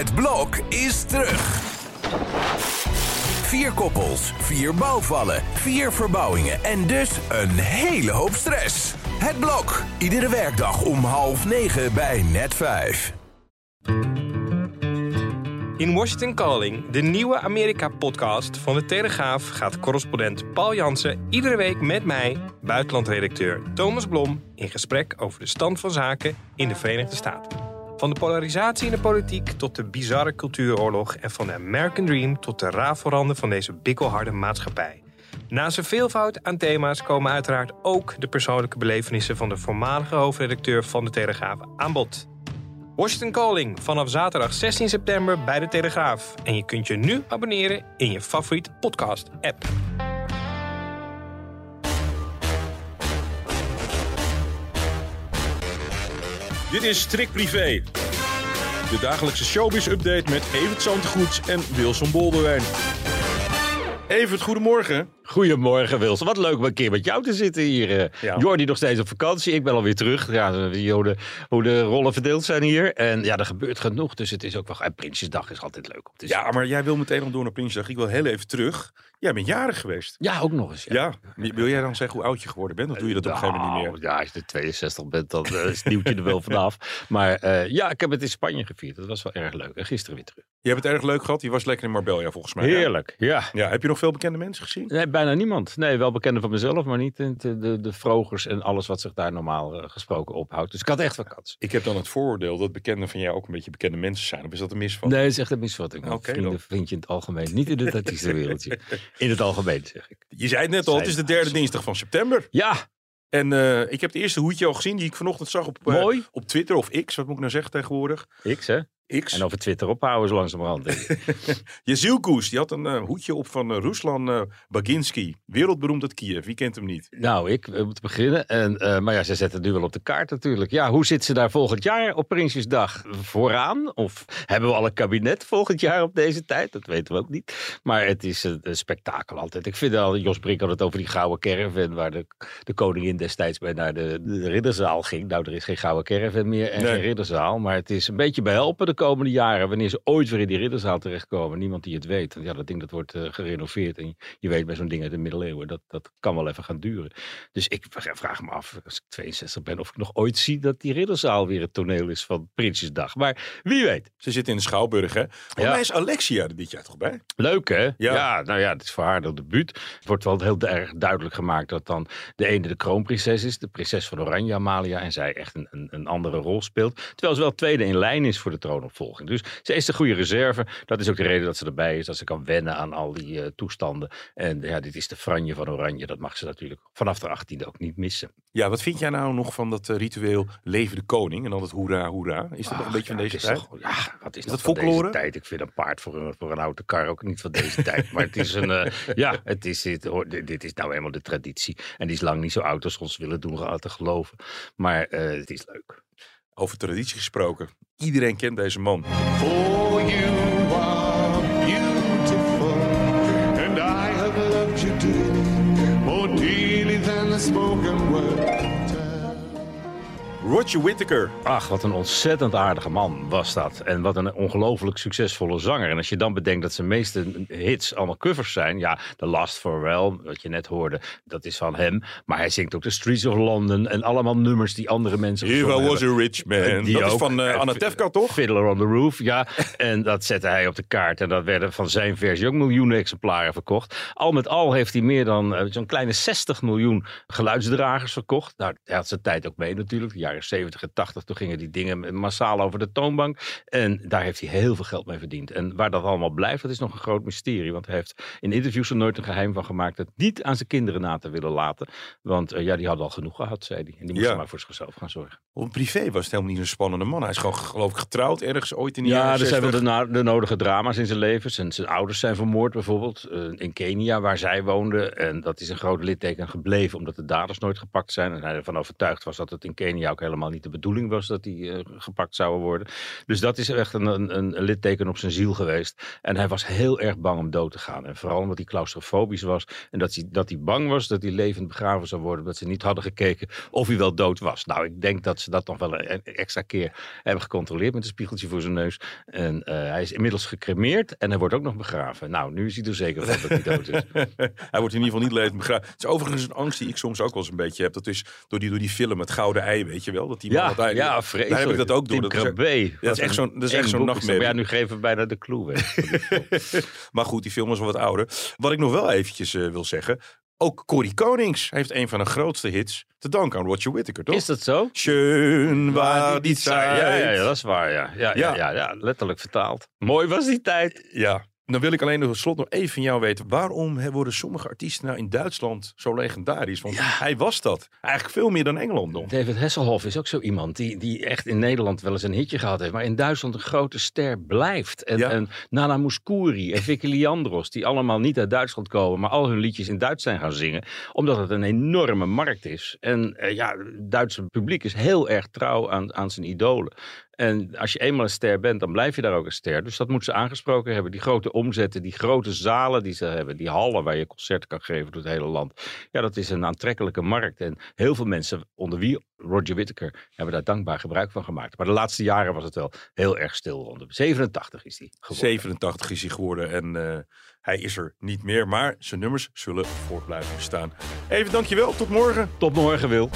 Het blok is terug. Vier koppels, vier bouwvallen, vier verbouwingen en dus een hele hoop stress. Het blok, iedere werkdag om half negen bij net vijf. In Washington Calling, de nieuwe Amerika-podcast van de Telegraaf, gaat correspondent Paul Jansen iedere week met mij, buitenlandredacteur Thomas Blom, in gesprek over de stand van zaken in de Verenigde Staten. Van de polarisatie in de politiek tot de bizarre cultuuroorlog en van de American Dream tot de rafelranden van deze bikkelharde maatschappij. Naast een veelvoud aan thema's komen uiteraard ook de persoonlijke belevenissen van de voormalige hoofdredacteur van de Telegraaf aan bod. Washington Calling vanaf zaterdag 16 september bij de Telegraaf. En je kunt je nu abonneren in je favoriete podcast-app. Dit is Strik Privé. De dagelijkse showbiz-update met Evert Zantegoeds en Wilson Boldewijn. Evert, goedemorgen. Goedemorgen Wilson. Wat leuk om een keer met jou te zitten hier. eh. Ja. Jordi nog steeds op vakantie. Ik ben alweer terug. Ja, eh, hoe, de, hoe de rollen verdeeld zijn hier. En ja, er gebeurt genoeg. Dus het is ook wel... En Prinsjesdag is altijd leuk om te zien. Ja, maar jij wil meteen al door naar Prinsjesdag. Ik wil heel even terug. Jij bent jarig geweest. Ja, ook nog eens. Ja. Wil jij dan zeggen hoe oud je geworden bent? Of doe je dat op een gegeven moment niet Nou, meer? Ja, als je 62 bent, dan eh, is het nieuwtje er wel vanaf. Maar eh, ja, ik heb het in Spanje gevierd. Dat was wel erg leuk. En gisteren weer terug. Je hebt het erg leuk gehad. Je was lekker in Marbella volgens mij. Heerlijk, ja. Ja, heb je nog veel bekende mensen gezien? Nee, bijna niemand. Nee, wel bekende van mezelf, maar niet de, de, de, de vrogers en alles wat zich daar normaal eh, gesproken ophoudt. Dus ik had echt vakantie. Ik heb dan het vooroordeel dat bekenden van jou ook een beetje bekende mensen zijn. Of is dat een misvatting? Nee, is echt een misvatting. Oké, Vrienden vind je in het algemeen. Niet in het artiestenwereldje. In het algemeen, zeg ik. Je zei het net al, het is de derde dinsdag van september. Ja, En eh, ik heb het eerste hoedje al gezien die ik vanochtend zag op, eh, mooi. op Twitter of X. Wat moet ik nou zeggen tegenwoordig? X, hè? X. En over Twitter ophouden zo langzamerhand. Jezielkoes, die had een eh, hoedje op van eh, Ruslan eh, Baginski. Wereldberoemd uit Kiev. Wie kent hem niet? nou, ik we moeten beginnen. En, maar ja, ze zetten het nu wel op de kaart natuurlijk. Ja, hoe zit ze daar volgend jaar op Prinsjesdag? Vooraan? Of hebben we al een kabinet volgend jaar op deze tijd? Dat weten we ook niet. Maar het is een, een spektakel altijd. Ik vind al, Jos Brink had het over die gouden caravan... waar de, de koningin destijds bij naar de, de ridderzaal ging. Nou, er is geen gouden caravan meer en Nee. geen ridderzaal. Maar het is een beetje behelpen de komende jaren... wanneer ze ooit weer in die ridderzaal terechtkomen. Niemand die het weet. Want ja, dat ding dat wordt eh, gerenoveerd. En je weet bij zo'n ding uit de middeleeuwen... Dat, dat kan wel even gaan duren. Dus ik vraag me af, als ik 62 ben... of ik nog ooit zie dat die ridderzaal weer het toneel is van Prinsjesdag. Maar wie weet. Ze zit in de Schouwburg, hè? Volgens Ja. mij is Alexia er dit jaar toch bij? Leuk hè? Ja. nou ja, het is voor haar de debuut. Het wordt wel heel erg duidelijk gemaakt dat dan de ene de kroonprinses is, de prinses van Oranje, Amalia, en zij echt een, een, een andere rol speelt. Terwijl ze wel tweede in lijn is voor de Dus ze is de goede reserve. Dat is ook de reden dat ze erbij is, dat ze kan wennen aan al die eh, toestanden. En ja, dit is de franje van Oranje. Dat mag ze natuurlijk vanaf de 18e ook niet missen. Ja, wat vind jij nou nog van dat eh, ritueel Leven de Koning? En dan het hoera hoera. Is dat nog een beetje van deze is tijd? toch- ja, wat is, dat dat folklore? tijd? Ik vind een paard voor een, voor een oude kar ook niet van deze tijd. Maar het is een, eh, ja, het is, dit, hoor, dit, is nou eenmaal de traditie. En die is lang niet zo oud als ons willen doen laten geloven. Maar het is leuk. Over traditie gesproken. Iedereen kent deze man. For you are beautiful, and I have loved you dearly, more dearly than the spoken word. Roger Whittaker. Ach, wat een ontzettend aardige man was dat. En wat een ongelooflijk succesvolle zanger. En als je dan bedenkt dat zijn meeste hits allemaal covers zijn. Ja, The Last Farewell, wat je net hoorde, dat is van hem. Maar hij zingt ook The Streets of London. En allemaal nummers die andere mensen If I was hebben. a rich man. Eh, die dat is van Eh, Anna Tefka, toch? Fiddler on the Roof, ja. en dat zette hij op de kaart. En dat werden van zijn versie ook miljoenen exemplaren verkocht. Al met al heeft hij meer dan zo'n kleine 60 miljoen geluidsdragers verkocht. Nou, hij had zijn tijd ook mee natuurlijk. De jaren 70 en 80, toen gingen die dingen massaal over de toonbank. En daar heeft hij heel veel geld mee verdiend. En waar dat allemaal blijft, dat is nog een groot mysterie. Want hij heeft in interviews er nooit een geheim van gemaakt... het niet aan zijn kinderen na te willen laten. Want eh, ja, die hadden al genoeg gehad, zei hij. En die moesten Ja. maar voor zichzelf gaan zorgen. Op privé was het helemaal niet een spannende man. Hij is gewoon, geloof ik, getrouwd ergens ooit in de Ja, jaren er zijn wel 60. de, na- de nodige drama's in zijn leven. Zijn, zijn ouders zijn vermoord bijvoorbeeld eh, in Kenia, waar zij woonden. En dat is een groot litteken gebleven, omdat de daders nooit gepakt zijn. En hij ervan overtuigd was dat het in Kenia ook helemaal niet de bedoeling was dat hij eh, gepakt zou worden. Dus dat is echt een, een, een litteken op zijn ziel geweest. En hij was heel erg bang om dood te gaan. En vooral omdat hij claustrofobisch was. En dat hij, dat hij bang was dat hij levend begraven zou worden. Dat ze niet hadden gekeken of hij wel dood was. Nou, ik denk dat ze dat nog wel een extra keer hebben gecontroleerd met een spiegeltje voor zijn neus. En eh, hij is inmiddels gecremeerd en hij wordt ook nog begraven. Nou, nu is hij er zeker van dat hij dood is. Hij wordt in ieder geval niet levend begraven. Het is overigens een angst die ik soms ook wel eens een beetje heb. Dat is door die, door die film Het Gouden Ei, weet je wel. Dat die Ja, uiteindelijk- ja, vreselijk. Daar heb ik dat ook door. Tim Dat Krabbe. dat is echt zo'n- dat is echt zo'n nachtmerrie. Ja, nu geven we bijna de clue weg. maar goed, die film is wel wat ouder. Wat ik nog wel eventjes eh, wil zeggen. Ook Corrie Konings heeft een van de grootste hits te danken aan Roger Whittaker, toch? Is dat zo? Schön war die Ja, ja, dat is waar. Ja. ja. Ja, ja, letterlijk vertaald. Mooi was die tijd. Ja. Dan wil ik alleen nog slot nog even van jou weten. Waarom worden sommige artiesten nou in Duitsland zo legendarisch? Want hij was dat. Eigenlijk veel meer dan Engeland nog. David Hasselhoff is ook zo iemand die, die echt in Nederland wel eens een hitje gehad heeft. Maar in Duitsland een grote ster blijft. En, Ja. en Nana Mouskouri en Vicky Leandros. Die allemaal niet uit Duitsland komen. Maar al hun liedjes in Duits zijn gaan zingen. Omdat het een enorme markt is. En eh, ja, het Duitse publiek is heel erg trouw aan, aan zijn idolen. En als je eenmaal een ster bent, dan blijf je daar ook een ster. Dus dat moeten ze aangesproken hebben. Die grote omzetten, die grote zalen die ze hebben. Die hallen waar je concerten kan geven door het hele land. Ja, dat is een aantrekkelijke markt. En heel veel mensen, onder wie Roger Whittaker, hebben daar dankbaar gebruik van gemaakt. Maar de laatste jaren was het wel heel erg stil rond. hem. 87 is hij geworden. 87 is hij geworden en eh, hij is er niet meer. Maar zijn nummers zullen voort blijven bestaan. Even dankjewel, tot morgen. Tot morgen, Wil.